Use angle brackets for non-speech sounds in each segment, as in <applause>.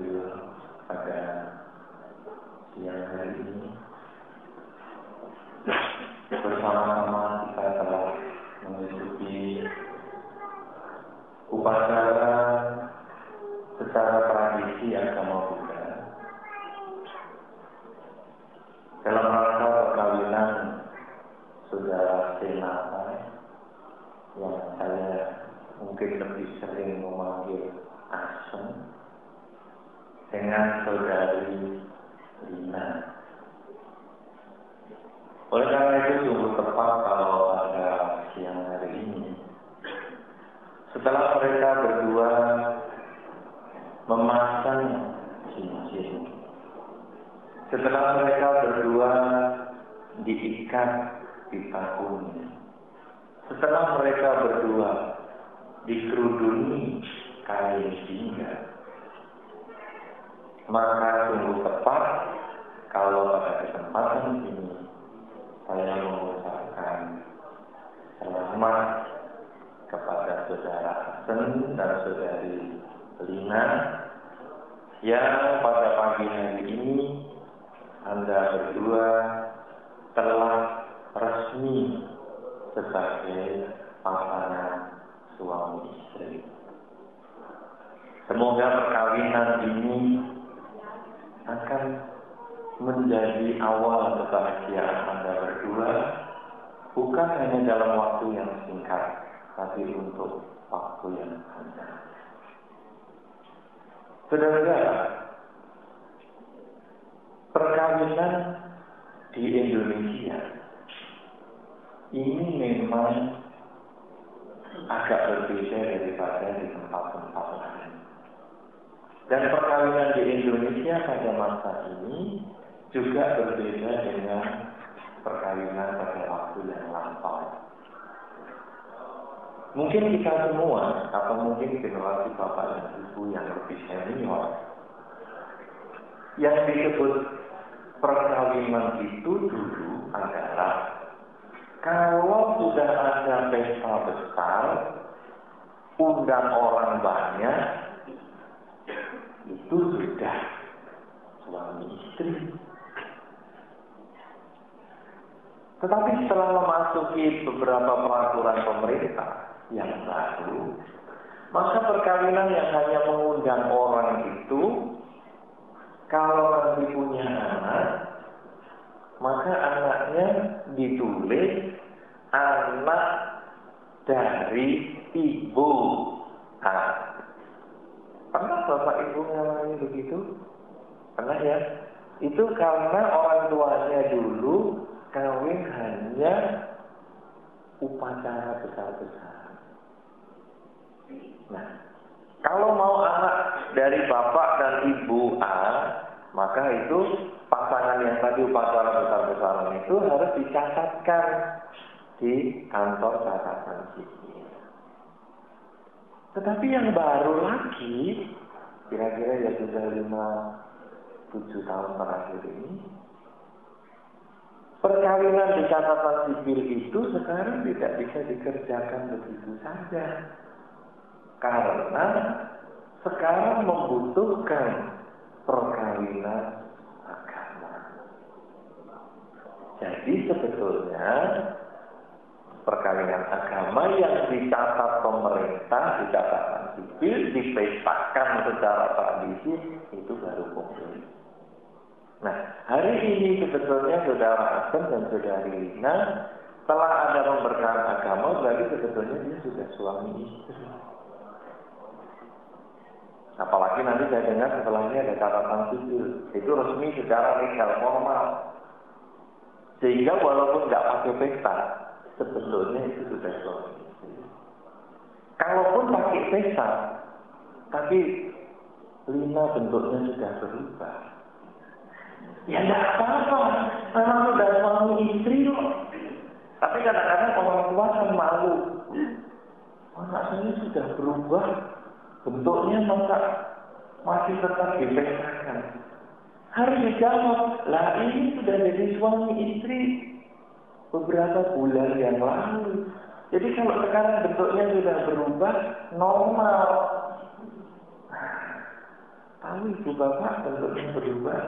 hadir pada siang hari ini. Bersama-sama kita telah mengikuti upacara secara tradisi agama Buddha dalam rangka perkawinan saudara Senata yang saya mungkin lebih sering memanggil Asem dengan saudari Lina. Oleh karena itu sungguh tepat kalau pada siang hari ini setelah mereka berdua memasang cincin, setelah mereka berdua diikat di tahunnya, setelah mereka berdua dikeruduni kain singa, maka sungguh tepat kalau pada kesempatan ini saya mengucapkan selamat kepada saudara Hasan dan saudari Lina yang pada pagi hari ini Anda berdua telah resmi sebagai pasangan suami istri. Semoga perkawinan ini akan menjadi awal kebahagiaan Anda berdua bukan hanya dalam waktu yang singkat, tapi untuk waktu yang panjang. Saudara, perkawinan di Indonesia ini memang agak berbeda daripada di tempat-tempat. Dan perkawinan di Indonesia pada masa ini juga berbeda dengan perkawinan pada waktu yang lampau. Mungkin kita semua, atau mungkin generasi bapak dan ibu yang lebih senior, yang disebut perkawinan itu dulu adalah kalau sudah ada pesta besar, undang orang banyak, itu sudah suami istri. Tetapi setelah memasuki beberapa peraturan pemerintah yang baru, maka perkawinan yang hanya mengundang orang itu, kalau nanti punya anak, maka anaknya ditulis anak dari ibu. Bapak ibu ngalami begitu? Pernah ya? Itu karena orang tuanya dulu kawin hanya upacara besar-besar. Nah, kalau mau anak dari bapak dan ibu A, maka itu pasangan yang tadi upacara besar-besaran itu harus dicatatkan di kantor catatan sipil. Tetapi yang baru lagi, kira-kira ya sudah lima tujuh tahun terakhir ini, perkawinan di catatan sipil itu sekarang tidak bisa dikerjakan begitu saja. Karena sekarang membutuhkan perkawinan agama. Jadi sebetulnya perkawinan agama yang dicatat pemerintah, di sipil, dipestakan secara tradisi, itu baru boleh. Nah, hari ini sebetulnya saudara Asem dan saudari Lina telah ada pemberkahan agama, berarti sebetulnya dia sudah suami istri. Apalagi nanti saya dengar setelah ada catatan sipil, itu resmi secara legal formal. Sehingga walaupun nggak pakai pesta, sebetulnya itu sudah suami istri. Kalaupun pakai pesta, tapi Lina bentuknya sudah berubah. Ya tidak apa-apa, memang sudah suami istri loh. Tapi kadang-kadang orang tua kan malu. Anak saya sudah berubah, bentuknya masa masih tetap dipestakan. Harus dijawab, lah ini sudah jadi suami istri beberapa bulan yang lalu. Jadi kalau sekarang bentuknya sudah berubah, normal. Tahu ibu bapak bentuknya berubah.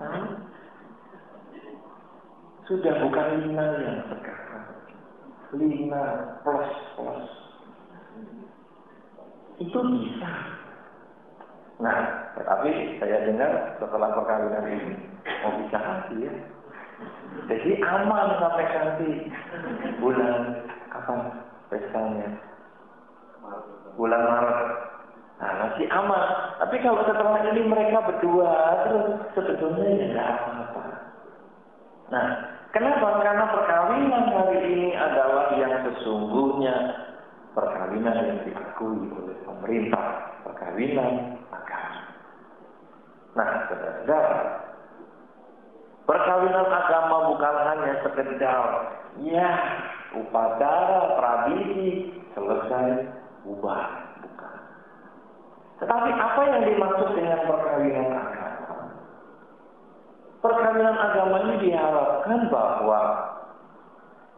Tahu? Sudah bukan lina yang sekarang. Lina plus plus. Itu bisa. Nah, tapi saya dengar setelah perkawinan ini mau bisa hati ya. Jadi aman sampai nanti bulan kapan pestanya? Bulan Maret. Nah, masih aman. Tapi kalau setelah ini mereka berdua terus sebetulnya ya apa-apa. Nah, kenapa? Karena perkawinan hari ini adalah yang sesungguhnya perkawinan yang diakui oleh pemerintah, perkawinan agama. Nah, saudara, perkawinan agama bukan hanya sekedar ya upacara tradisi selesai ubah bukan. Tetapi apa yang dimaksud dengan perkawinan agama? Perkawinan agama ini diharapkan bahwa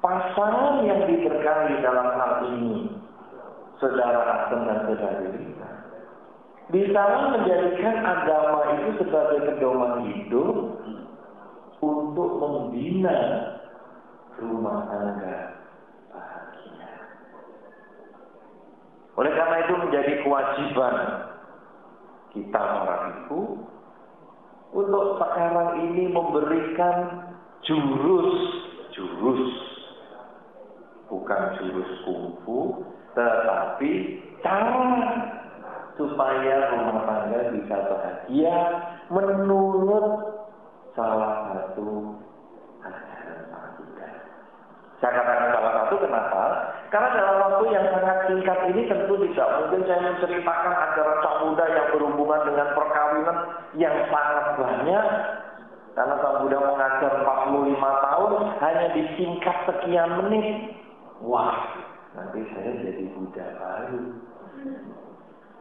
pasangan yang diberkahi dalam hal ini saudara Asem dan saudara Rina bisa menjadikan agama itu sebagai pedoman hidup untuk membina rumah tangga bahagia. Oleh karena itu menjadi kewajiban kita para ibu untuk sekarang ini memberikan jurus jurus bukan jurus kungfu tetapi cara supaya rumah tangga bisa bahagia menurut salah satu. Saya katakan salah satu kenapa? Karena dalam waktu yang sangat singkat ini tentu tidak mungkin saya menceritakan ajaran sang Buddha yang berhubungan dengan perkawinan yang sangat banyak. Karena sang Buddha mengajar 45 tahun hanya disingkat sekian menit. Wah, nanti saya jadi Buddha baru.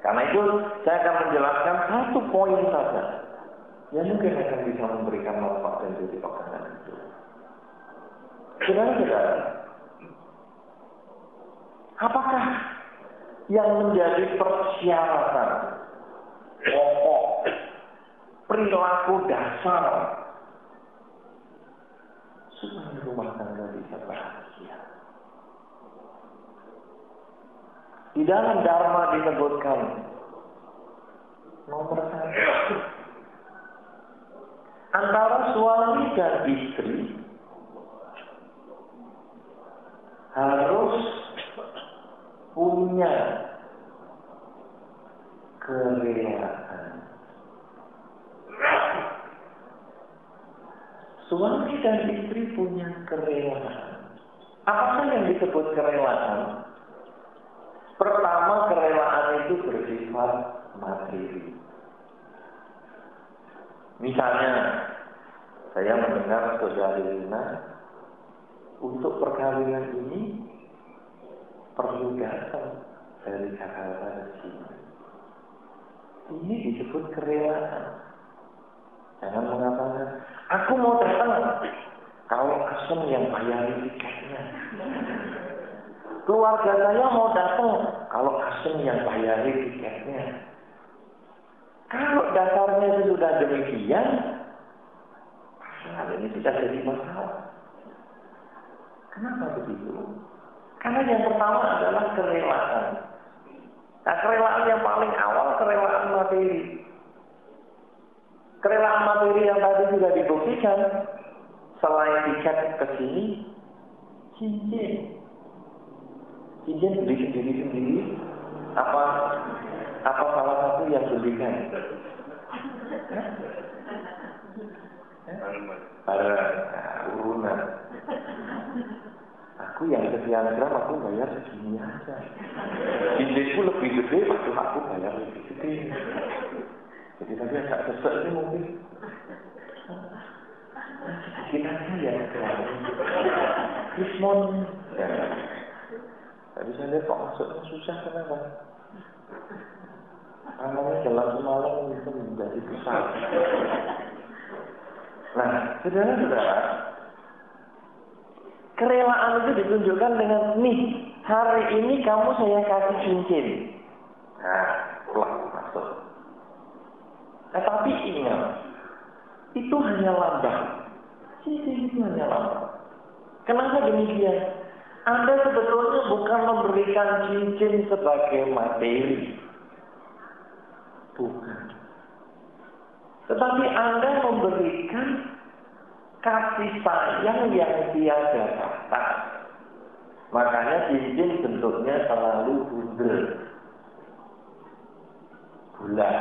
Karena itu saya akan menjelaskan satu poin saja yang mungkin akan bisa memberikan manfaat dan jadi pasangan itu. Saudara-saudara, apakah yang menjadi persyaratan pokok perilaku dasar supaya rumah tangga bisa bahagia? Di dalam Dharma disebutkan nomor satu antara suami dan istri harus punya kerelaan. Suami dan istri punya kerelaan. Apa yang disebut kerelaan? Pertama, kerelaan itu bersifat materi. Misalnya, saya mendengar saudari Lina untuk perkawinan ini perlu datang dari Jakarta ke sini. Ini disebut kerelaan. Jangan mengatakan, aku mau datang kalau asem yang bayar tiketnya. Keluarga saya mau datang kalau asem yang bayar tiketnya. Kalau dasarnya itu sudah demikian, hal ini bisa jadi masalah. Kenapa begitu? Karena yang pertama adalah kerelaan. Nah, kerelaan yang paling awal kerelaan materi. Kerelaan materi yang tadi sudah dibuktikan selain tiket ke sini, cincin. Cincin beli sendiri-sendiri apa apa salah satu yang belikan? Para urunan. Aku yang sekian gram aku bayar segini aja. Cincinku lebih gede, waktu aku bayar lebih gede. Jadi tadi agak sesek sih mungkin. Kita ya. Krismon. Ya. Tadi saya lihat kok masuknya susah kenapa? Namanya jalan semalam itu menjadi besar. Nah, saudara-saudara, kerelaan itu ditunjukkan dengan nih hari ini kamu saya kasih cincin. Nah, pulang masuk. Tapi ingat, itu hanya lambang. Cincin itu hanya lambang. Kenapa demikian? Anda sebetulnya bukan memberikan cincin sebagai materi. Bukan. Tetapi Anda memberikan kasih sayang yang tiada batas. Makanya cincin bentuknya selalu bundel. Bulat.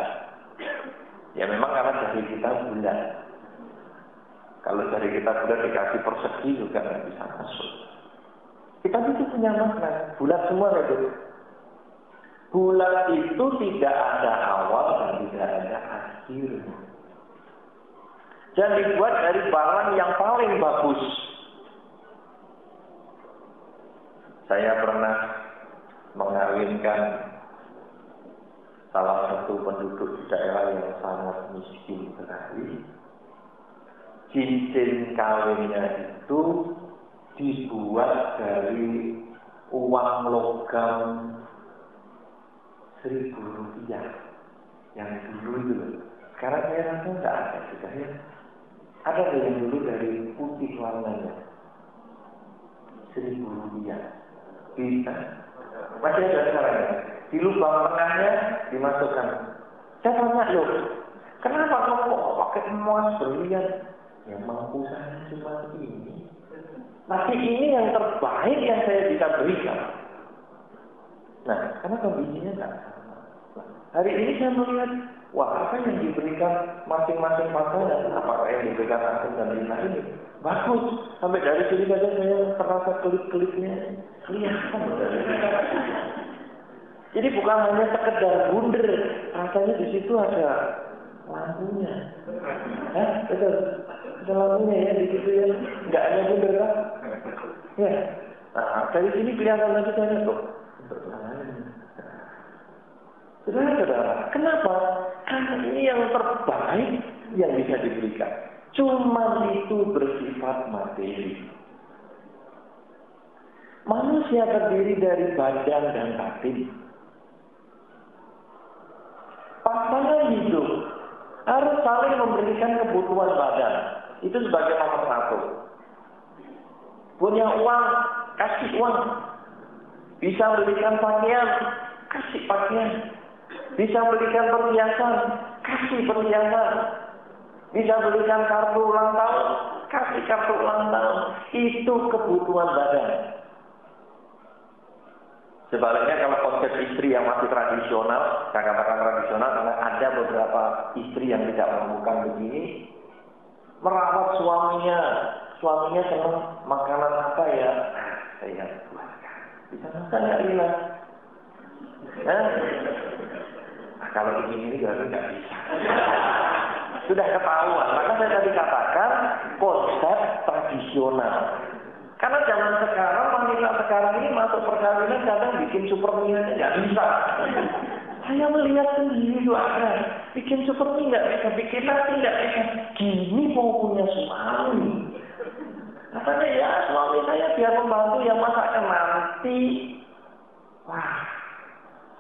Ya memang karena dari kita bulat. Kalau dari kita bulat dikasih persegi juga nggak bisa masuk. Kita itu punya makna. Bulat semua itu. Bulat itu tidak ada awal dan tidak ada akhir. Dan dibuat dari barang yang paling bagus. Saya pernah mengawinkan salah satu penduduk di daerah yang sangat miskin sekali. Cincin kawinnya itu dibuat dari uang logam seribu rupiah yang dulu itu. Sekarang saya rasa tidak ada sudah ya. Ada yang dulu dari putih warnanya seribu rupiah bisa. Masih ada caranya. Di lubang tengahnya dimasukkan. Saya tanya loh, kenapa kamu kok pakai emas berlian? Yang mampu saya cuma ini. Tapi ini yang terbaik yang saya bisa berikan. Nah, karena kondisinya sama. Hari ini saya melihat, wah apa yang diberikan masing-masing pasangan, apakah yang diberikan Asim dan Lina ini bagus. Sampai dari sini saja saya terasa kelip-kelipnya kelihatan. Jadi bukan hanya sekedar bunder, rasanya di situ ada lampunya. Hah? Betul. Ada lampunya ya di situ ya. Enggak ada bunder kan? Ya. Nah, dari sini kelihatan lagi saya kok. Saudara-saudara, kenapa? Karena ini yang terbaik yang bisa diberikan. Cuma itu bersifat materi. Manusia terdiri dari badan dan batin. Pasangan hidup harus saling memberikan kebutuhan badan. Itu sebagai nomor satu. Punya uang, kasih uang. Bisa belikan pakaian, kasih pakaian. Bisa belikan perhiasan, kasih perhiasan. Bisa belikan kartu ulang tahun, kasih kartu ulang tahun. Itu kebutuhan badan. Sebaliknya kalau konsep istri yang masih tradisional, saya katakan tradisional karena ada beberapa istri yang tidak melakukan begini, merawat suaminya, suaminya senang makanan apa ya? Nah, saya buatkan. Bisa makan nggak Lila? Nah, kalau ini ini juga nggak bisa. <laughs> Sudah ketahuan. Maka saya tadi katakan konsep tradisional. Karena zaman sekarang, wanita sekarang ini masuk perkawinan kadang bikin super nggak bisa. <laughs> Saya melihat sendiri juga Bikin super nggak bisa, bikin nasi nggak bisa. Gini mau punya suami. Katanya ya suami saya biar membantu yang masaknya nanti. Wah,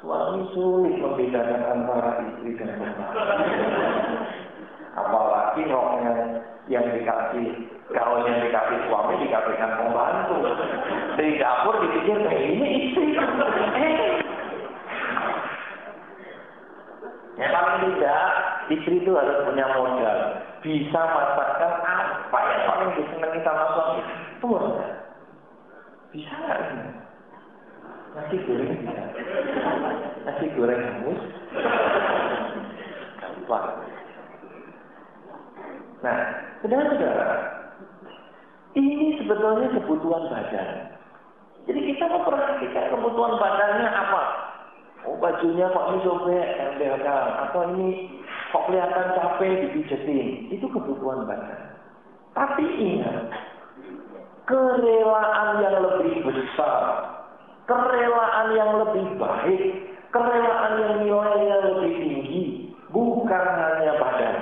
suami sulit membedakan antara istri dan bapak. Apalagi roknya yang dikasih kalau yang dikasih suami dikasihkan pembantu. Di dapur dipikir kayak ini istri. Ya paling tidak, istri itu harus punya modal. Bisa masakkan apa yang paling disenangi sama suami. Pur. Bisa? Nasi goreng. Nasi goreng hangus. Gampang. Nah, saudara-saudara, ini sebetulnya kebutuhan badan. Jadi kita memperhatikan kebutuhan badannya apa. Oh bajunya kok ini sobek, MBLK, atau ini kok kelihatan capek dipijetin. Itu kebutuhan badan. Tapi ingat, kerelaan yang lebih besar, kerelaan yang lebih baik, kerelaan yang nilainya lebih tinggi, bukan hanya badan,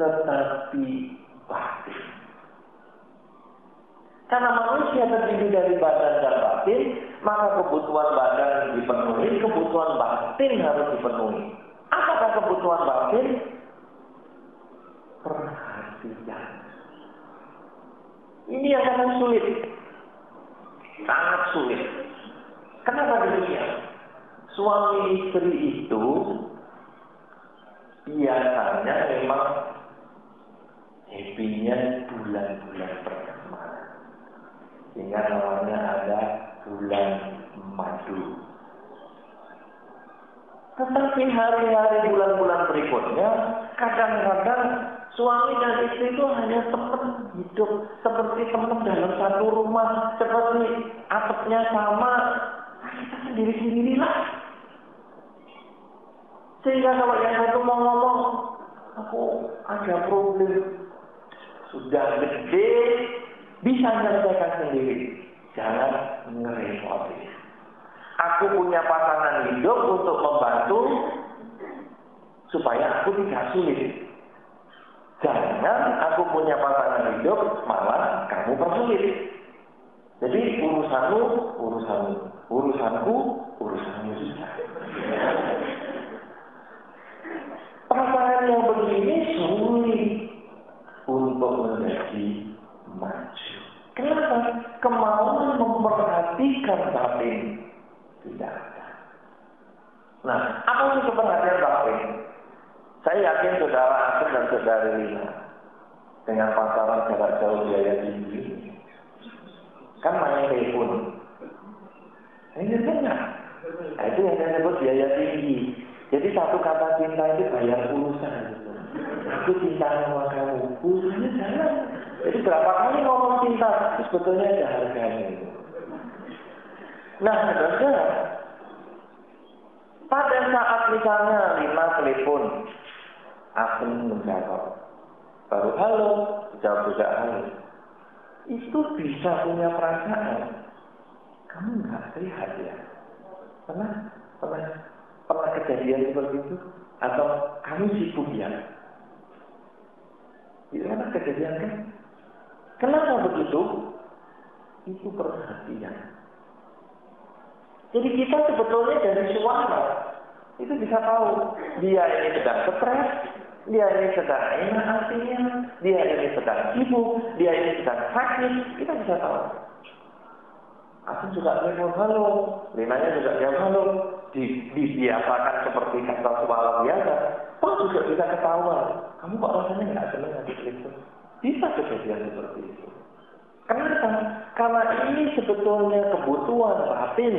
tetapi batin. Karena manusia terdiri dari badan dan batin, maka kebutuhan badan dipenuhi, kebutuhan batin harus dipenuhi. Apakah kebutuhan batin? Perhatian. Ini sangat sulit. Sangat sulit. Kenapa demikian? Suami istri itu biasanya memang happy-nya bulan-bulan pertama. Sehingga namanya ada bulan madu. Tetapi hari-hari bulan-bulan berikutnya, kadang-kadang suami dan istri itu hanya teman hidup seperti teman dalam satu rumah, seperti atapnya sama, kita sendiri-sendiri lah. Sehingga kalau yang satu mau ngomong, aku ada problem, sudah gede, bisa menyelesaikan sendiri. Jangan ngerepotin. Aku punya pasangan hidup untuk membantu supaya aku tidak sulit. Jangan aku punya pasangan hidup malah kamu persulit. Jadi urusanmu, urusanmu, urusanku, urusanmu juga. Pasangan yang begini sulit untuk menjadi maju. Kenapa? Kemauan memperhatikan batin tidak ada. Nah, apa sih keperhatian batin? Saya yakin saudara Asep dan saudara Lina dengan pasaran jarak jauh biaya tinggi kan main telepon. Ini benar. Nah, itu yang saya sebut biaya tinggi. Jadi satu kata cinta itu bayar pulsa. Aku cinta sama kamu. Pulsanya jalan. Jadi berapa kali ngomong cinta, itu sebetulnya ada harganya itu. Nah, saudara, pada saat misalnya lima telepon, aku menjawab. Baru halo, jawab juga halo. Itu bisa punya perasaan. Kamu nggak sehat ya? Pernah? Pernah? Pernah kejadian seperti itu? Atau kamu sibuk ya? Itu kan kejadian kan? Kenapa begitu? Itu perhatian. Jadi kita sebetulnya dari suara itu bisa tahu dia ini sedang stres, dia ini sedang enak hatinya, dia ini sedang sibuk, dia ini sedang sakit, kita bisa tahu. Aku juga telepon halo, Linanya juga jawab halo, di, dibiasakan seperti kata suara biasa, toh juga bisa ketahuan. Kamu kok rasanya nggak senang nanti telepon? Bisa kejadian seperti itu. Kenapa? Karena ini sebetulnya kebutuhan batin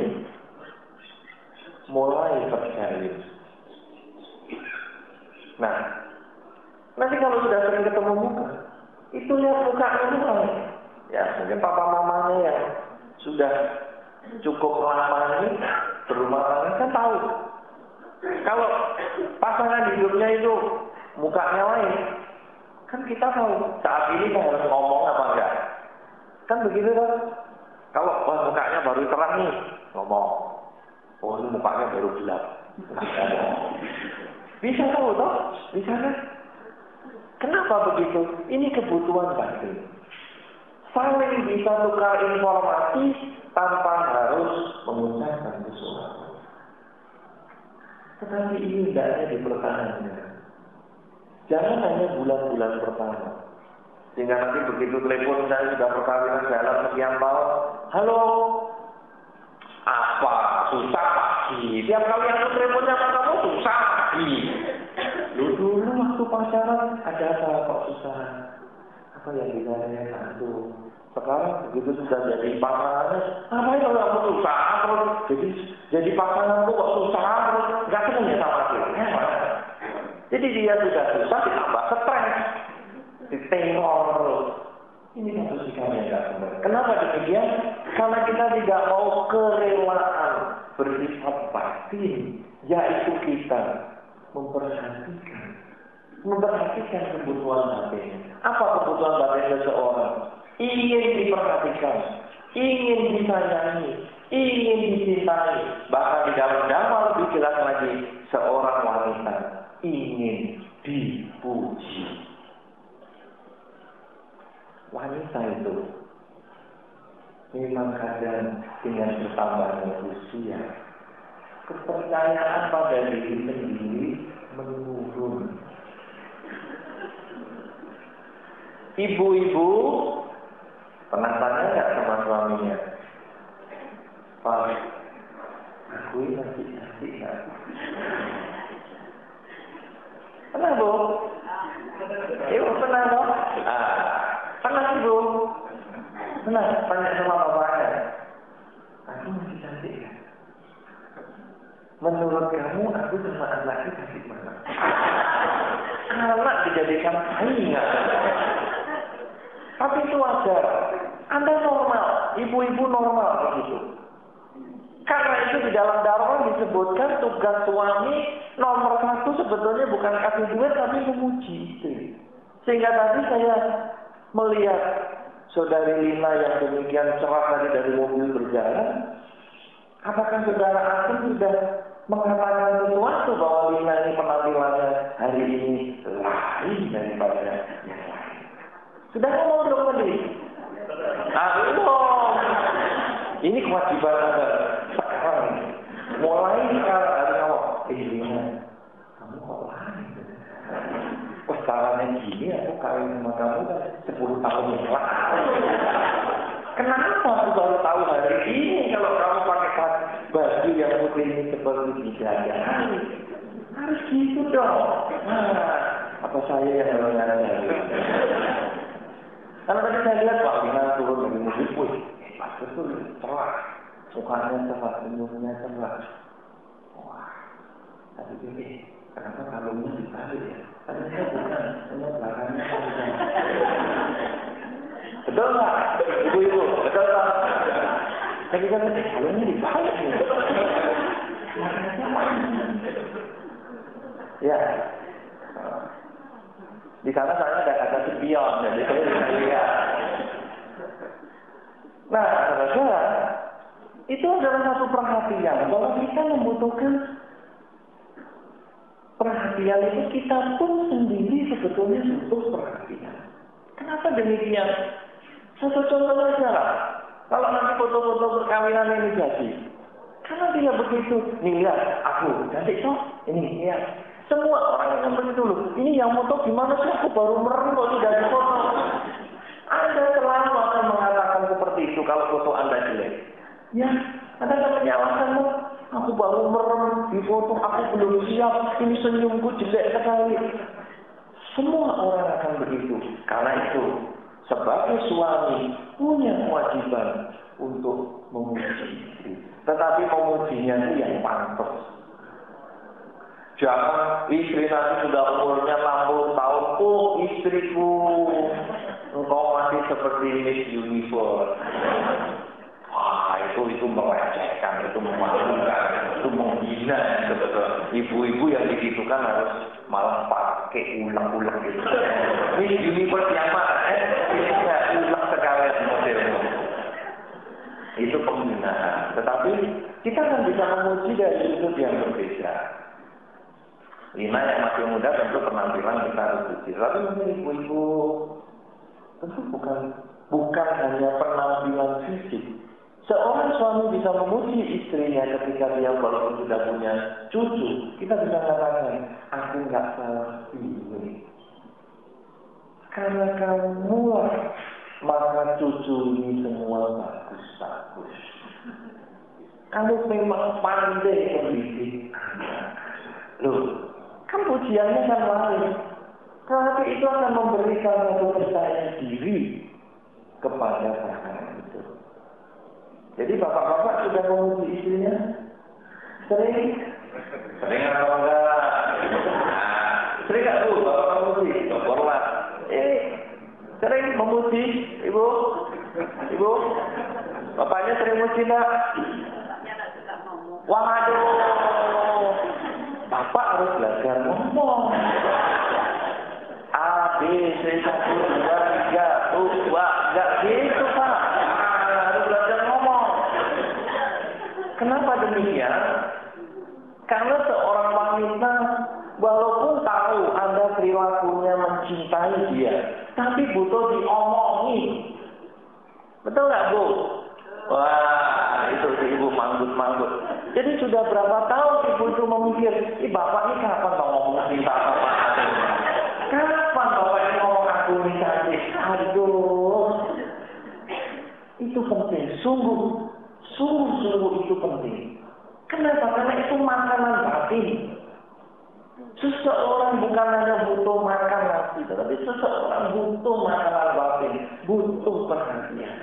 mulai terjalin. Nah, nanti kalau sudah sering ketemu muka, itu lihat muka mulai. Ya, mungkin papa mamanya yang sudah cukup lama ini berumah tangga kan tahu. Kalau pasangan hidupnya itu mukanya lain, kan kita tahu saat ini kita harus ngomong apa enggak. Kan begitu kan? Kalau wah, mukanya baru terang nih, ngomong. Oh ini mukanya baru gelap. Bisa tahu toh? Bisa kan? Kenapa begitu? Ini kebutuhan batin. Saling bisa tukar informasi tanpa harus mengucapkan sesuatu. Tetapi ini hendaknya dipertahankan. Jangan hanya bulan-bulan pertama. Sehingga nanti begitu telepon saya sudah perkawinan jalan sekian tahun. Halo, apa susah lagi tiap kali aku teleponnya sama kamu susah lagi lu dulu pacaran ada apa kok susah? Apa yang saya bantu? Sekarang begitu sudah jadi pasangan apa itu kamu susah terus? Jadi jadi pasanganku kok susah terus? Nggak seneng ya sama aku? Jadi dia sudah susah ditambah stres. Ditengok terus. Ini satu sikap yang tidak benar. Kenapa demikian? Karena kita tidak mau kerelaan bersifat batin, yaitu kita memperhatikan, memperhatikan kebutuhan batin. Apa kebutuhan batin seseorang? Ingin diperhatikan, ingin disayangi, ingin dicintai. Bahkan di dalam nama lebih jelas lagi, seorang wanita ingin dipuji wanita itu memang kadang dengan bertambahnya usia kepercayaan pada diri sendiri Ibu-ibu pernah tanya nggak sama suaminya? Pak, aku ini cantik nggak? Pernah bu? Ibu pernah dong? Ah, pernah ibu? Pernah tanya sama bapaknya? Aku masih cantik ya? Menurut kamu aku sama anaknya cantik mana? Anak dijadikan saingan. Tapi itu wajar. Anda normal, ibu-ibu normal begitu. Karena itu di dalam darah disebutkan tugas suami nomor satu sebetulnya bukan kasih duit tapi memuji istri. Sehingga tadi saya melihat saudari Lina yang demikian cerah tadi dari mobil berjalan. Apakah saudara aku sudah mengatakan sesuatu bahwa Lina ini penampilannya hari ini lain daripada yang? Sudah ngomong belum tadi? Nah, belum. Ini kewajiban Anda sekarang. Mulai sekarang hari awal. Eh, kamu kok lain? Wah, caranya gini aku kawin sama kamu kan 10 tahun yang lalu. Kenapa aku baru tahu hari ini kalau kamu pakai baju yang putih ini seperti bidadari? Harus gitu dong. Nah, apa saya yang harus nyari Karena tadi saya lihat Pak Bina turun dari mobil, wih, pas betul, cerah. Mukanya cerah, senyumnya cerah. Wah, tadi ini, kenapa kalungnya dibalik ya? Karena saya bukan, hanya belakangnya panjang. Betul nggak? Ibu-ibu, betul nggak? Saya kira kalungnya dibalik nih. Ya, di sana saya ada kata spion, jadi saya bisa lihat. Nah, saudara, itu adalah satu perhatian bahwa kita membutuhkan perhatian itu kita pun sendiri sebetulnya butuh perhatian. Kenapa demikian? Satu contoh saja. Kalau nanti foto-foto perkawinan ini jadi, karena dia begitu, nih lihat aku cantik toh, ini lihat semua orang yang begitu loh. Ini yang moto gimana sih? Aku baru merem kok sudah di foto. Anda selalu akan mengatakan seperti itu kalau foto Anda jelek. Ya, Anda akan menyalahkan Aku baru merem di foto, aku belum siap. Ini senyumku jelek sekali. Semua orang akan begitu. Karena itu, sebagai suami punya kewajiban untuk memuji istri. Tetapi memujinya itu yang pantas. Jangan istri nanti sudah umurnya 60 tahun, oh istriku, engkau masih seperti Miss Universe. Wah, itu itu melecehkan, itu memalukan, itu menghina betul. Ibu-ibu yang begitu kan harus malah pakai ulang-ulang gitu. Miss Universe yang mana? Eh, ini ulang sekalian modelnya. Itu penghinaan. Tetapi kita kan bisa memuji dari sudut yang berbeda. Lima yang masih muda tentu penampilan kita harus puji. Tapi mungkin ibu-ibu tentu bukan bukan hanya penampilan fisik. Seorang suami bisa memuji istrinya ketika dia walaupun sudah punya cucu. Kita bisa katakan, aku nggak salah pilih. Karena kamu maka cucu ini semua bagus-bagus. Kamu memang pandai mendidik anak. Loh, Kan pujiannya kan lain. Tetapi itu akan memberikan satu percaya diri kepada pasangan itu. Jadi bapak-bapak sudah memuji istrinya? Sering? Sering atau enggak? sering nggak tuh bapak memuji? Syukurlah. Eh, sering memuji ibu? Ibu? Bapaknya sering memuji enggak? Waduh, Bapak harus belajar ngomong. A, B, C, satu, dua, tiga, dua, enggak gitu Pak. Harus belajar ngomong. Kenapa demikian? Karena seorang wanita walaupun tahu Anda perilakunya mencintai dia, tapi butuh diomongi. Betul nggak Bu? Wah, itu si ibu manggut-manggut. Jadi sudah berapa tahun ibu itu memikir, ih bapak ini kapan mau ngomong cinta aku? Kapan bapak ini ngomong aku ini cantik? Itu penting, sungguh, sungguh-sungguh itu penting. Kenapa? Karena itu makanan batin. Seseorang bukan hanya butuh makan nasi, tetapi seseorang butuh makanan batin, butuh perhatian.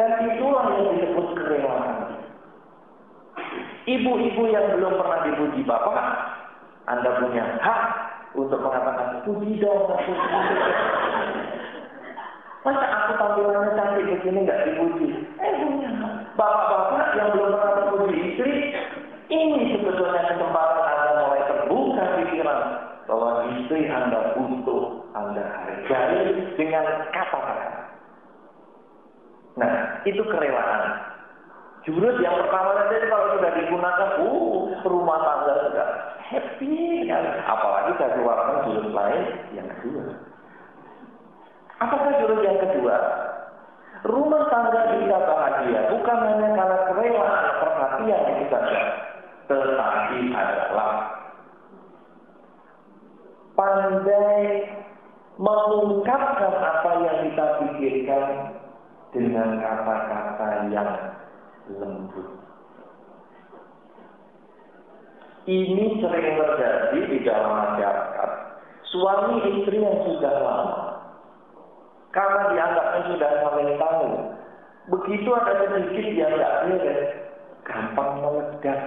Dan itulah yang disebut kerelaan. Ibu-ibu yang belum pernah dipuji Bapak, Anda punya hak untuk mengatakan puji dong, puji Masa aku tampilannya cantik begini nggak dipuji? Eh Bapak-bapak yang belum pernah memuji istri, ini sebetulnya kesempatan Anda mulai terbuka pikiran bahwa istri Anda butuh Anda hargai dengan kata-kata. Nah, itu kerelaan. Jurus yang pertama nanti kalau sudah digunakan, uh, rumah tangga sudah happy kan. Apalagi saya keluarkan jurus lain yang kedua. Apakah jurus yang kedua? Rumah tangga bisa bahagia bukan hanya karena kerelaan perhatian itu saja, tetapi adalah pandai mengungkapkan apa yang kita pikirkan dengan kata-kata yang lembut. Ini sering terjadi di dalam masyarakat. Suami istri yang sudah lama karena dianggapnya sudah saling tahu. Begitu ada sedikit yang nggak beres, gampang meledak.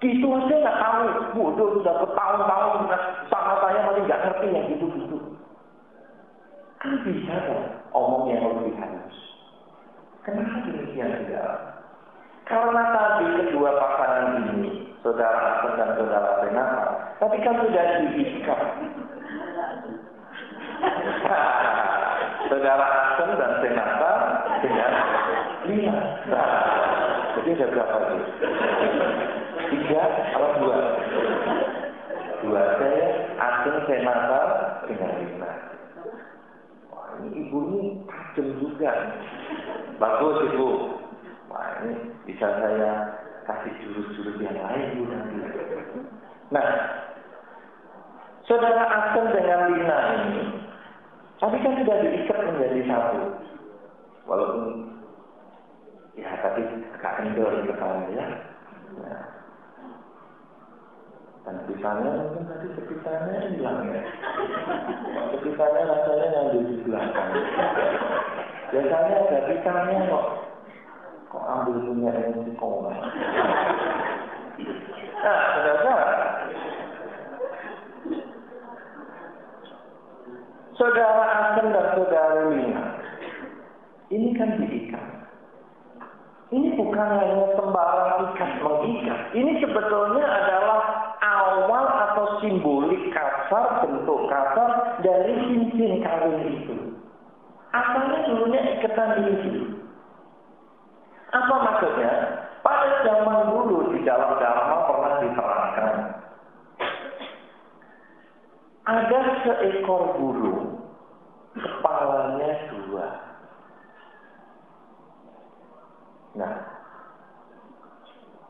Gitu aja nggak tahu, bodoh sudah bertahun-tahun sama saya masih nggak ngerti yang gitu-gitu. Kan bisa kan omong yang lebih. Kenapa demikian tidak? Karena tadi kedua pasangan ini, saudara Asen dan saudara Renata, tapi kan sudah diikat. <laughs> saudara Asem dan Senata dengan lima. Jadi ada berapa itu? Tiga atau dua? Dua saya, Asem Senata dengan lima. Wah, ini ibu ini juga. Bagus ibu. Wah, ini bisa saya kasih jurus-jurus yang lain bu nanti. Nah, saudara Asem dengan Lina ini tapi kan sudah diikat menjadi satu. Walaupun ya tapi agak kendor sana ya. Nah. Dan pisahnya mungkin tadi sepisahnya hilang ya. Sepisahnya rasanya yang di belakang. Biasanya ada pisahnya kok kok ambil punya ini koma. Nah, saudara saudara Asem dan saudara Lina, ini kan diikat. Ini bukan hanya sembarang ikat mengikat. Ini sebetulnya adalah awal atau simbolik kasar, bentuk kasar dari cincin kawin itu. Asalnya dulunya ikatan ini. Apa maksudnya? Pada zaman dulu di dalam Dharma pernah diterangkan ada seekor burung, kepalanya dua. Nah,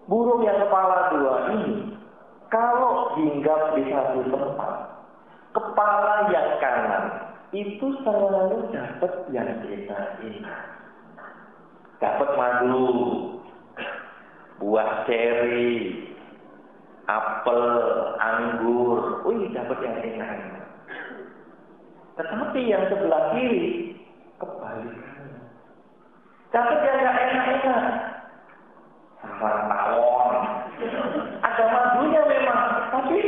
burung yang kepala dua ini, kalau hinggap di satu tempat, kepala yang kanan itu selalu dapat yang kita ingat. Dapat madu, buah ceri, apel, anggur, wih dapat yang enak. Tetapi yang sebelah kiri kebalikannya. Dapat yang gak enak-enak. Sarang tawon. Ada madunya memang, tapi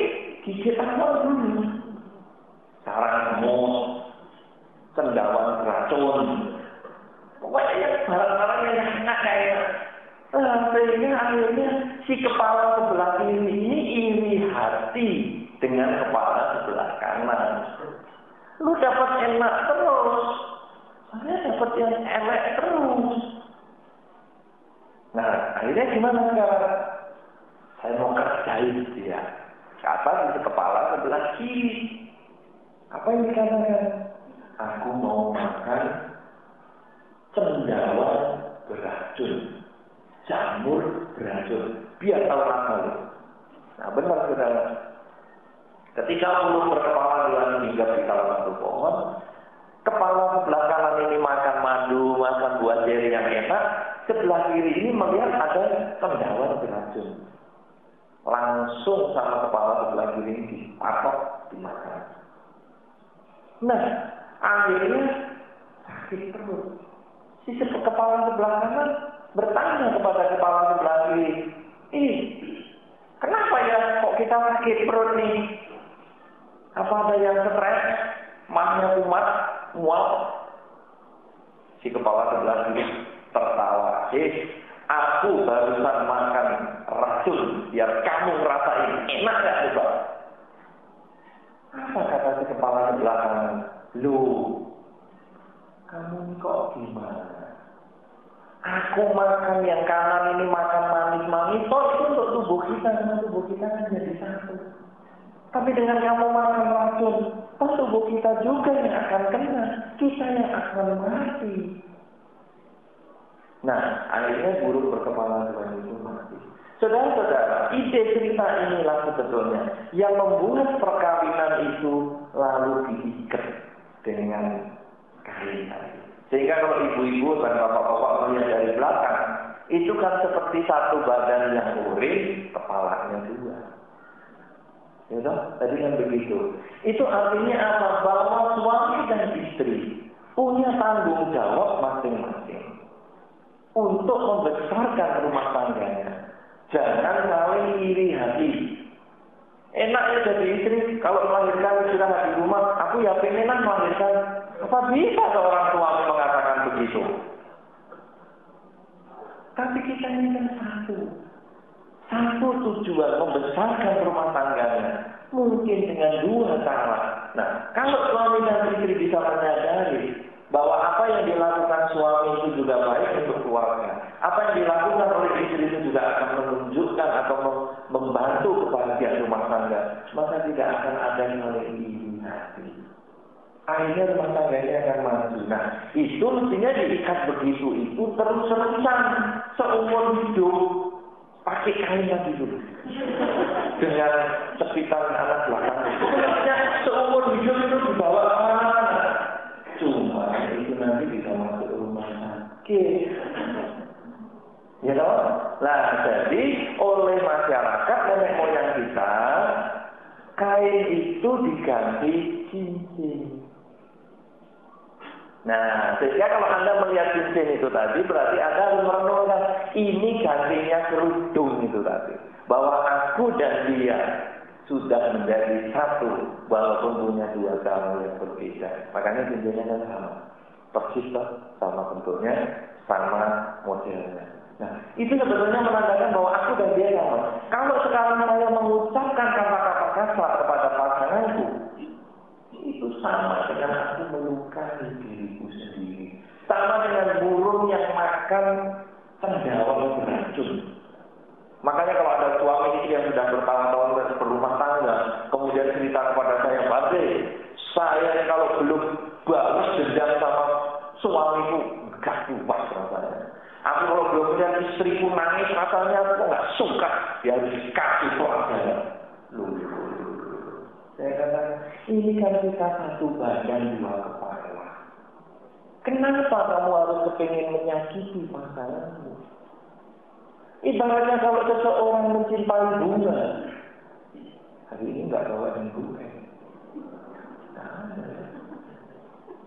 gigit tawon dulu. Sarang semut, cendawan racun. Pokoknya barang-barang yang enak kayak sehingga akhirnya si kepala sebelah kiri ini iri hati dengan kepala sebelah kanan. Lu dapat enak terus, saya dapat yang elek terus. Nah, akhirnya gimana sekarang? Saya mau kerjain dia. Kata di kepala sebelah kiri. Apa yang dikatakan? Aku mau makan cendawan beracun jamur beracun. Biar tahu akal. Nah benar saudara. Ketika bulu berkepala dua hingga di salah satu pohon, kepala sebelah ini makan madu, makan buah jeri yang sebelah kiri ini melihat ada pendawan beracun. Langsung sama kepala sebelah kiri ini dipatok, dimakan. Nah, akhirnya sakit perut. Si kepala sebelah kanan bertanya kepada kepala sebelah kiri, ini kenapa ya kok kita sakit perut nih? Apa ada yang stres? Mahnya umat, mual? Si kepala sebelah kiri tertawa. Eh, aku barusan makan racun biar kamu ngerasain enak gak coba? Apa kata si kepala sebelah kanan? Lu, kamu kok gimana? Aku makan yang kanan ini makan manis-manis, toh itu untuk tubuh kita sama tubuh kita kan jadi satu. Tapi dengan kamu makan racun, toh tubuh kita juga yang akan kena, kita yang akan mati. Nah, akhirnya guru berkepala dua itu mati. Saudara-saudara, ide cerita inilah sebetulnya yang membuat perkawinan dengan kain. Sehingga kalau ibu-ibu dan bapak-bapak melihat dari belakang, itu kan seperti satu badan yang urin, kepalanya dua. Ya tadi kan begitu. Itu artinya apa? Bahwa suami dan istri punya tanggung jawab masing-masing untuk membesarkan rumah tangganya. Jangan saling iri hati. Enaknya jadi istri, kalau melahirkan sudah di rumah, aku ya pengen melahirkan. Apa bisa seorang suami mengatakan begitu? Tapi kita ini kan satu. Satu tujuan membesarkan rumah tangganya. Mungkin dengan dua cara. Nah, kalau suami dan istri bisa menyadari bahwa apa yang dilakukan suami itu juga baik untuk keluarga. Apa yang dilakukan oleh istri itu juga akan menunjukkan atau membantu tangga. Maka tidak akan ada yang iri hati. Akhirnya rumah tangganya akan maju. Nah, itu mestinya diikat begitu itu terus-terusan seumur hidup. Pakai kain lagi dulu. Dengan sepitan anak belakang. Maksudnya seumur hidup itu dibawa ke mana Cuma itu nanti bisa masuk rumah sakit. Ya toh? Nah, jadi oleh masyarakat nenek moyang kita, kain itu diganti cincin. Nah, sehingga kalau Anda melihat cincin itu tadi, berarti Anda harus merenungkan, ini gantinya kerudung itu tadi. Bahwa aku dan dia sudah menjadi satu walaupun punya dua kamu yang berbeda. Makanya cincinnya kan sama. Persis sama bentuknya, sama modelnya. Nah, itu sebetulnya menandakan bahwa aku dan dia sama. Kalau sekarang saya mengucapkan kata-kata kasar kepada pasanganku, itu sama dengan aku melukai diriku sendiri. Sama dengan burung yang makan cendawan beracun. Makanya kalau ada suami istri yang sudah bertahun-tahun berumah tangga, kemudian cerita kepada saya, Babe, saya kalau belum balas dendam sama suamiku, gak kuat rasanya. Aku kalau belum punya istriku nangis rasanya aku nggak suka, dia harus kasih pelajaran. Loh, saya katakan, ini kan kita satu badan dua kepala. Kenapa kamu harus kepingin menyakiti pasanganmu? Ibaratnya kalau seseorang mencintai bunga, hari ini nggak bawain bunga.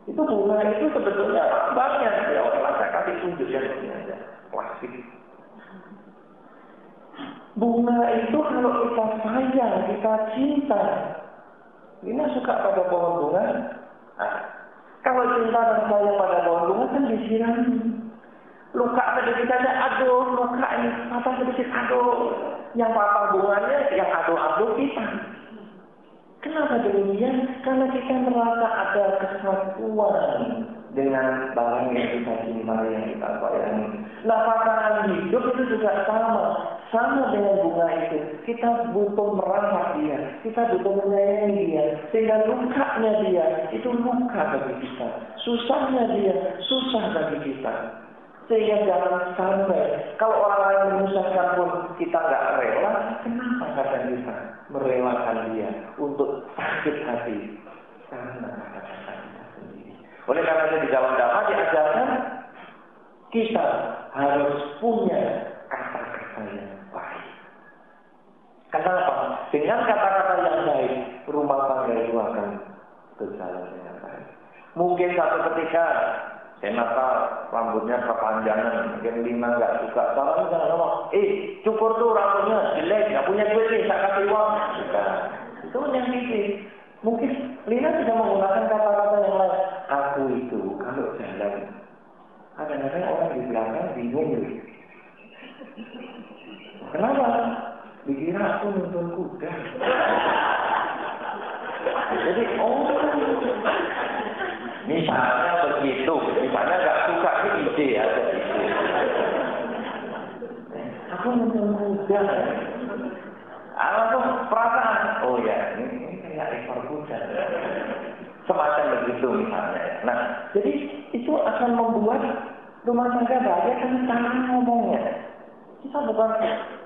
Itu bunga itu sebetulnya banyak ya oke saya kasih tunjuk ya plastik. Bunga itu kalau kita sayang, kita cinta, ini suka pada pohon bunga. Nah, kalau cinta dan sayang pada pohon bunga kan disirami luka sedikit saja, aduh luka ini patah sedikit, aduh yang patah bunganya yang aduh-aduh kita. Kenapa demikian? Karena kita merasa ada kesatuan dengan barang yang kita cintai, yang kita sayangi. Nah, pasangan hidup itu juga sama. Sama dengan bunga itu. Kita butuh merawat dia. Kita butuh menyayangi dia. Sehingga lukanya dia, itu luka bagi kita. Susahnya dia, susah bagi kita. Sehingga jangan sampai kalau orang lain menyusahkan pun kita nggak rela, kenapa kata kita merelakan dia untuk sakit hati? Karena. Oleh karena itu di dalam dakwah diajarkan kita harus punya kata-kata yang baik. Kenapa? Dengan kata-kata yang baik, rumah tangga itu akan berjalan dengan baik. Mungkin satu ketika saya rambutnya kepanjangan, mungkin lima nggak suka. Salah jangan ngomong, eh cukur tuh rambutnya jelek, nggak punya duit nih, tak kasih uang. Bukan. Itu yang Mungkin Lina bisa menggunakan kata-kata yang lain. Aku itu kalau jalan, kadang-kadang orang di belakang bingung. Kenapa? Dikira aku nonton kuda. Jadi, oh, misalnya begitu, misalnya nggak suka ini ide itu. Aku nonton kuda. Atau perasaan, oh ya, ini kayak ekor kuda. Semacam begitu misalnya. Nah, jadi itu akan membuat rumah tangga bahagia karena cara ngomongnya. Kita bukan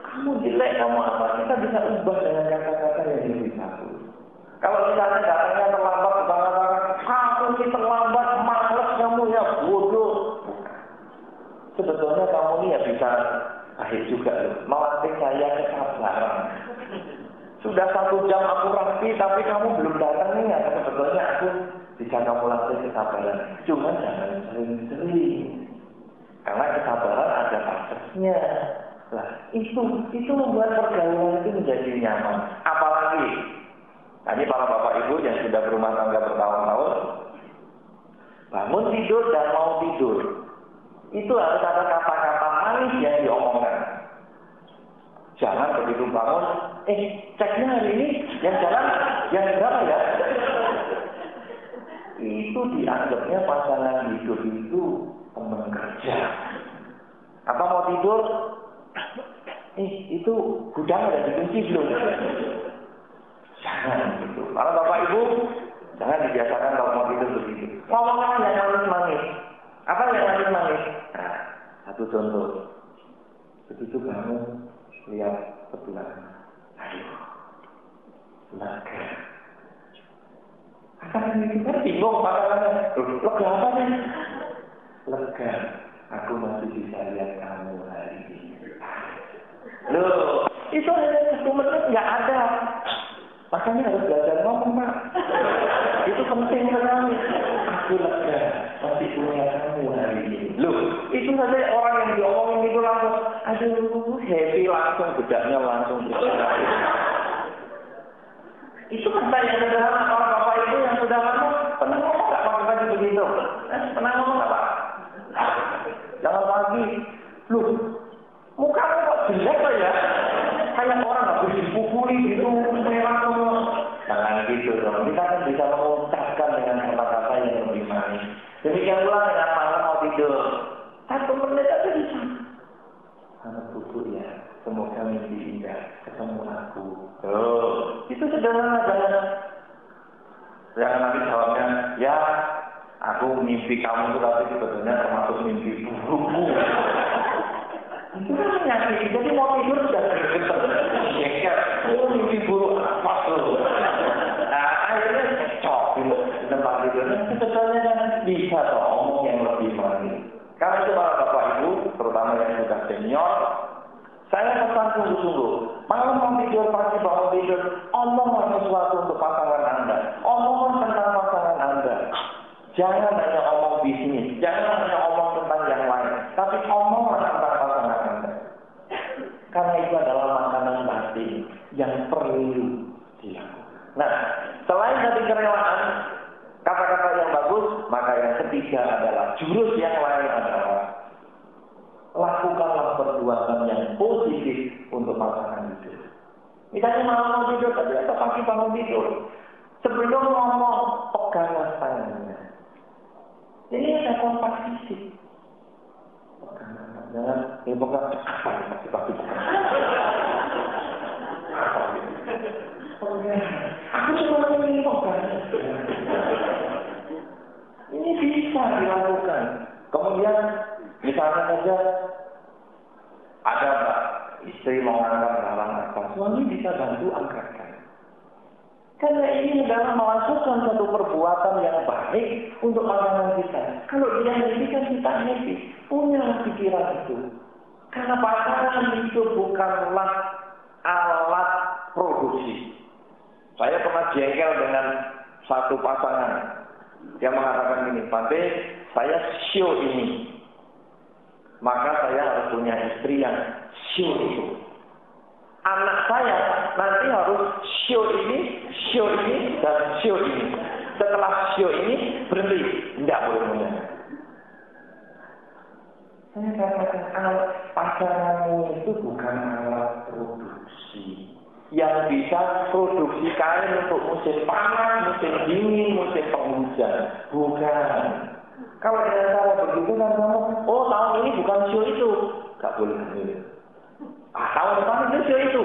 kamu jelek, kamu apa, kita bisa ubah dengan kata-kata yang lebih bagus. Kalau misalnya datangnya terlambat, banget kamu ini terlambat, males kamu ya bodoh. Sebetulnya kamu ini ya bisa akhir juga loh, melatih saya kesabaran. Sudah satu jam aku rapi, tapi kamu belum datang nih. Ya, sebetulnya aku bisa kamu latih kesabaran. Cuma jangan sering-sering. Karena kesabaran ada batasnya. Lah, itu itu membuat pergaulan itu menjadi nyaman. Apalagi tadi para bapak ibu yang sudah berumah tangga bertahun-tahun bangun tidur dan mau tidur. Itu harus ada kata-kata manis yang diomongkan. Jangan begitu bangun, eh ceknya hari ini yang jalan yang berapa ya? Itu dianggapnya pasangan hidup itu teman kerja. Apa mau tidur? Eh itu gudang ada dikunci belum? Jangan gitu. Kalau bapak ibu jangan dibiasakan kalau mau tidur begitu. Ngomongnya yang manis-manis. Apa yang manis-manis? Nah, satu contoh. Begitu kamu lihat sebelah ayo lega. Akan kita bingung makanya lega apa nih lega. Aku masih bisa lihat kamu hari ini. Loh itu hanya satu menit nggak ada. Makanya harus belajar ngomong pak itu penting sekali. Aku lega. Masih punya kamu loh itu saja orang yang diomongin itu langsung aduh happy langsung bedaknya langsung. Itu kata yang sederhana orang bapak itu yang sudah lama pernah ngomong nggak pakai baju begitu eh, pernah ngomong nggak pak? Jangan lagi lu muka kok jelek ya? Kayak orang habis dipukuli gitu merah semua jangan gitu dong kita kan bisa mengucapkan dengan kata-kata yang lebih manis demikian pula dengan malam mau tidur satu menit aja bisa anak buku ya semoga mimpi indah ketemu oh itu sederhana jangan jangan nanti jawabnya ya aku mimpi kamu itu tapi sebetulnya termasuk mimpi burukmu. Itu kan menyakiti jadi mau tidur sudah bergetar ya oh mimpi buruk apa tuh nah akhirnya cocok di tempat tidurnya sebetulnya kan bisa toh omong yang lebih manis karena itu para bapak ibu terutama yang sudah senior saya pesan sungguh-sungguh, malam mau tidur, pagi bangun tidur, omonglah sesuatu untuk pasangan Anda. Omonglah tentang pasangan Anda. Jangan hanya omong bisnis, jangan hanya omong tentang yang lain, tapi omonglah tentang pasangan Anda. Karena itu adalah makanan batin yang perlu dilakukan. Nah, selain dari kerelaan, kata-kata yang bagus, maka yang ketiga adalah jurus yang lain adalah lakukanlah perbuatan yang positif untuk pasangan itu. Misalnya malam mau tidur, tapi atau pagi bangun tidur. Sebelum ngomong, peganglah tangannya. Ini ada kontak fisik. Jangan, ya pegang apa ya, pasti-pasti Aku cuma ingin pegang. Ini bisa dilakukan. Kemudian Misalnya saja ada istri mau angkat barang apa, suami bisa bantu angkatkan. Karena ini adalah melakukan satu perbuatan yang baik untuk pasangan kita. Kalau dia happy kan kita happy. punya pikiran itu. Karena pasangan itu bukanlah alat produksi. Saya pernah jengkel dengan satu pasangan yang mengatakan ini, Pante, saya show ini. Maka saya harus punya istri yang show itu. Anak saya nanti harus show ini, show ini, dan show ini. Setelah show ini berhenti, tidak boleh punya. Saya katakan alat pasanganmu itu bukan alat produksi. Yang bisa produksi kain untuk musim panas, musim dingin, musim penghujan. Bukan. Kalau dengan cara begitu kan kamu, oh tahun ini bukan show itu. Gak boleh memilih. Ah, tahun depan itu show itu.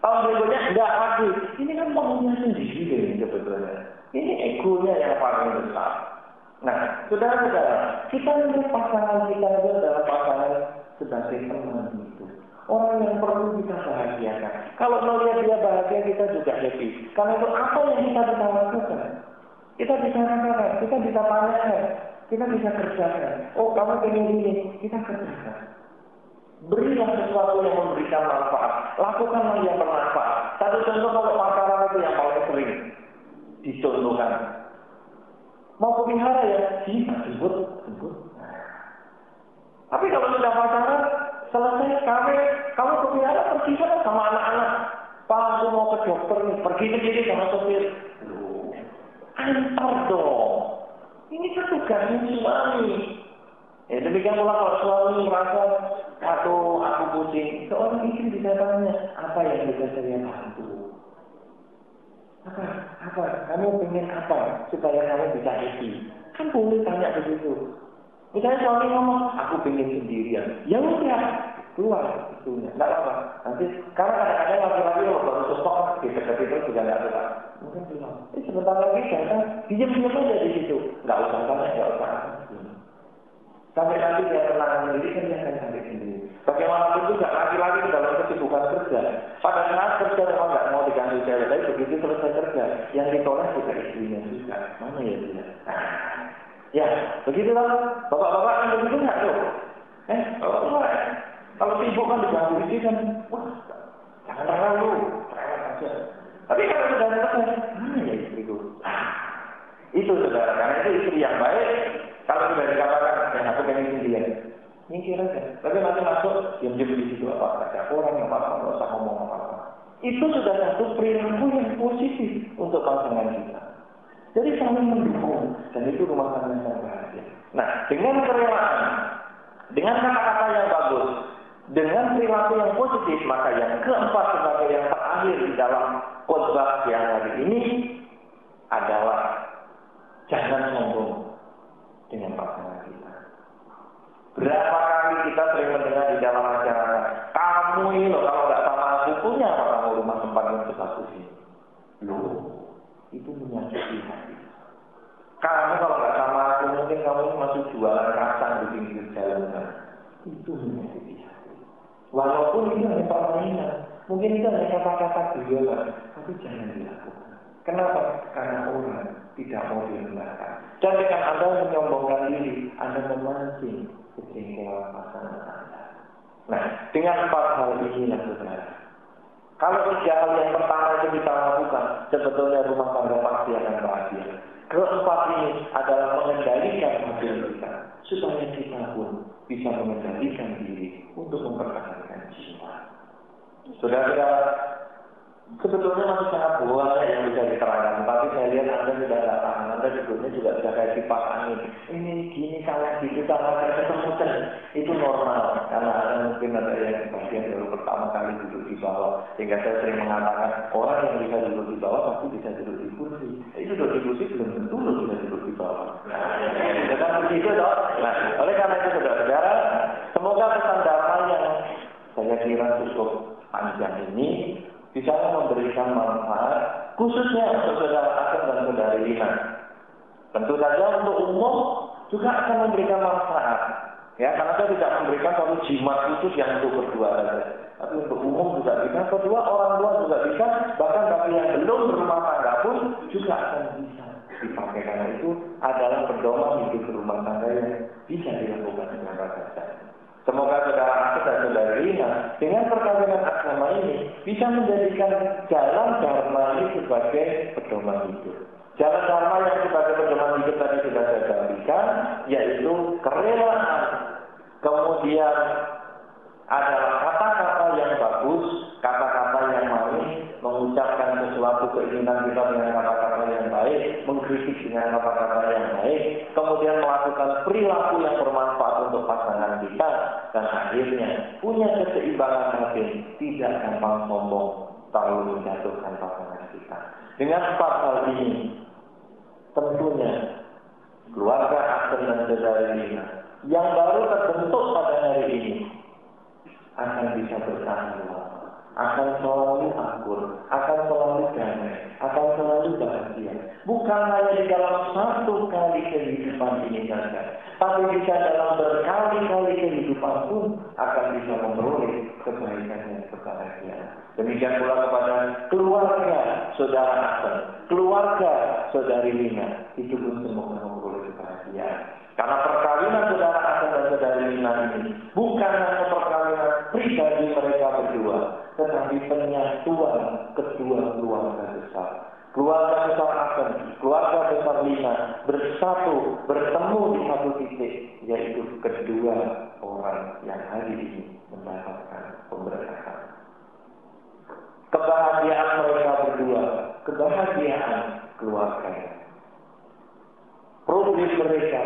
Tahun berikutnya enggak lagi. Ini kan maunya sendiri sebetulnya. Ini egonya yang paling besar. Nah, saudara-saudara, kita ini pasangan kita itu adalah pasangan sebagai teman itu. Orang yang perlu kita bahagiakan. Kalau melihat dia bahagia, kita juga happy. Karena itu apa yang kita bisa lakukan? Kita bisa lakukan, kita bisa tanyakan, kita bisa kerjakan. Oh, kamu ingin ini, kita kerjakan. Berilah sesuatu yang memberikan manfaat. Lakukanlah yang bermanfaat. Satu contoh kalau pacaran itu yang paling sering dicontohkan Mau pelihara ya, bisa jemput, jemput. Tapi kalau sudah pacaran, selesai kawin, kamu pelihara pergi sama anak-anak. Pak, aku mau ke dokter nih, pergi sendiri sama sopir. Antar dong. Ini kan tugasnya suami. Ya demikian pula kalau suami merasa atau aku pusing, seorang istri bisa tanya apa yang bisa saya bantu. Apa? Apa? Kamu pengen apa supaya kamu bisa happy? Kan boleh tanya begitu. Misalnya suami ngomong, aku pengen sendirian. Ya udah, keluar itunya. Enggak apa-apa. Nanti karena kadang-kadang laki-laki kalau baru sosok di dekat itu juga nggak suka. Mungkin bilang, eh sebentar lagi kan diam-diam aja di situ. Nggak usah tanya, nggak usah. Sampai nanti dia tenang sendiri kan dia akan sampai sendiri. Bagaimanapun juga laki-laki dalam kesibukan kerja. Pada saat kerja memang nggak mau diganti cewek, tapi begitu selesai kerja, yang ditolak juga istrinya juga. Mana ya dia? Ya, begitulah. Bapak-bapak kan begitu nggak tuh? Eh, bapak-bapak. Kalau sibuk kan diganggu istri kan, wah, jangan terlalu, cerewet aja. Tapi kalau sudah selesai, mana ya istriku? Itu saudara, karena itu istri yang baik, kalau sudah dikatakan, ya aku pengen sendirian. Nyingkir aja. Tapi nanti masuk, diam-diam di situ apa ada orang yang apa nggak usah ngomong apa-apa. Itu sudah satu perilaku yang positif untuk pasangan kita. Jadi saling mendukung dan itu rumah tangga yang bahagia. Nah, dengan kerelaan, dengan kata-kata yang bagus, dengan perilaku yang positif, maka yang keempat sebagai yang terakhir di dalam khotbah yang hari ini adalah jangan sombong dengan pasangan kita. Berapa kali kita sering mendengar di dalam masyarakat, kamu ini loh kalau nggak sama aku punya apa kamu rumah tempat yang besar sini? Loh, itu menyakiti hati. Kamu kalau nggak sama aku mungkin kamu masih jualan kacang di pinggir jalan kan? Itu menyakiti. Walaupun itu hanya permainan, mungkin itu hanya kata-kata beliau, tapi jangan dilakukan. Kenapa? Karena orang tidak mau direndahkan. Dan dengan Anda menyombongkan diri, Anda memancing kejengkelan pasangan Anda. Nah, dengan empat hal ini yang saudara. Kalau tiga hal yang pertama itu kita lakukan, sebetulnya rumah tangga pasti akan bahagia. Keempat ini adalah mengendalikan mobil kita, supaya kita pun bisa mengendalikan diri untuk mempertahankan jiwa. Saudara-saudara, sebetulnya masih sangat banyak yang bisa diterangkan. Tapi saya lihat Anda sudah tahan. Anda sebetulnya juga sudah kayak kipas angin. Ini gini salah gitu salah saya ketemu itu normal. Karena Anda mungkin ada yang bagian baru pertama kali duduk di bawah. Sehingga saya sering mengatakan orang yang bisa duduk di bawah pasti bisa duduk di kursi. Itu duduk di kursi belum tentu lo bisa duduk di bawah. Nah, kan begitu dong. Nah, oleh karena itu saudara-saudara, semoga pesan damai yang saya kira cukup panjang ini bisa memberikan manfaat khususnya untuk saudara Asep dan saudari Lina. Tentu saja untuk umum juga akan memberikan manfaat. Ya, karena saya tidak memberikan satu jimat khusus yang untuk berdua saja. Tapi untuk umum juga bisa, kedua orang tua juga bisa, bahkan bagi yang belum berumah tangga pun juga akan bisa dipakai. Karena itu adalah pedoman hidup rumah tangga yang bisa dilakukan Semoga saudara Aset dan saudara Rina dengan perkawinan agama ini bisa menjadikan jalan dharma ini sebagai pedoman hidup. Jalan dharma yang sebagai pedoman hidup tadi sudah saya sampaikan, yaitu kerelaan. Kemudian adalah kata-kata yang bagus, kata-kata yang manis, mengucapkan sesuatu keinginan kita dengan kata-kata yang baik, mengkritik dengan kata-kata yang baik, kemudian melakukan perilaku yang bermanfaat dan akhirnya punya keseimbangan batin, tidak gampang sombong, terlalu menjatuhkan pasangan kita. Dengan empat hal ini, tentunya keluarga dan saudara yang baru terbentuk pada hari ini akan bisa lama akan selalu akur, akan selalu damai, akan selalu bahagia. Bukan hanya di dalam satu kali kehidupan ini saja, tapi bisa dalam berkali-kali kehidupan pun akan bisa memperoleh kebaikan dan kebahagiaan. Demikian pula kepada keluarga saudara Hasan, keluarga saudari Lina, itu pun semoga memperoleh kebahagiaan. Karena perkawinan saudara Hasan dan saudari Lina ini bukan hanya perkawinan pribadi mereka berdua, tetapi penyatuan kedua keluarga. Keluarga besar Asen, keluarga besar Lina bersatu, bertemu di satu titik, yaitu kedua orang yang hari ini mendapatkan pemberkatan. Kebahagiaan mereka berdua, kebahagiaan keluarga. Problem mereka,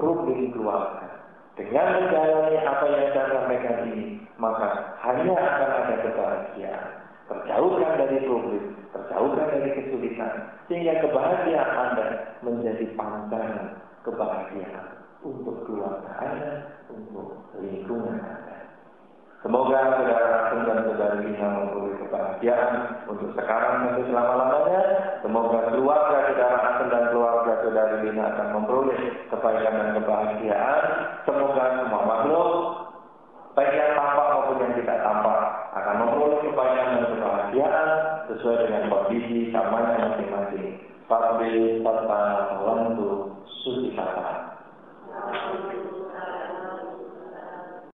problem keluarga. Dengan menjalani apa yang saya sampaikan ini, maka hanya akan ada kebahagiaan. Terjauhkan dari problem, terjauhkan dari kesulitan, sehingga kebahagiaan Anda menjadi pandangan kebahagiaan untuk keluarga Anda, untuk lingkungan Anda. Semoga saudara dan saudari bisa memperoleh kebahagiaan untuk sekarang dan selama-lamanya. Semoga keluarga saudara Asem dan keluarga saudari Lina akan memperoleh kebaikan dan kebahagiaan. Semoga semua makhluk baik yang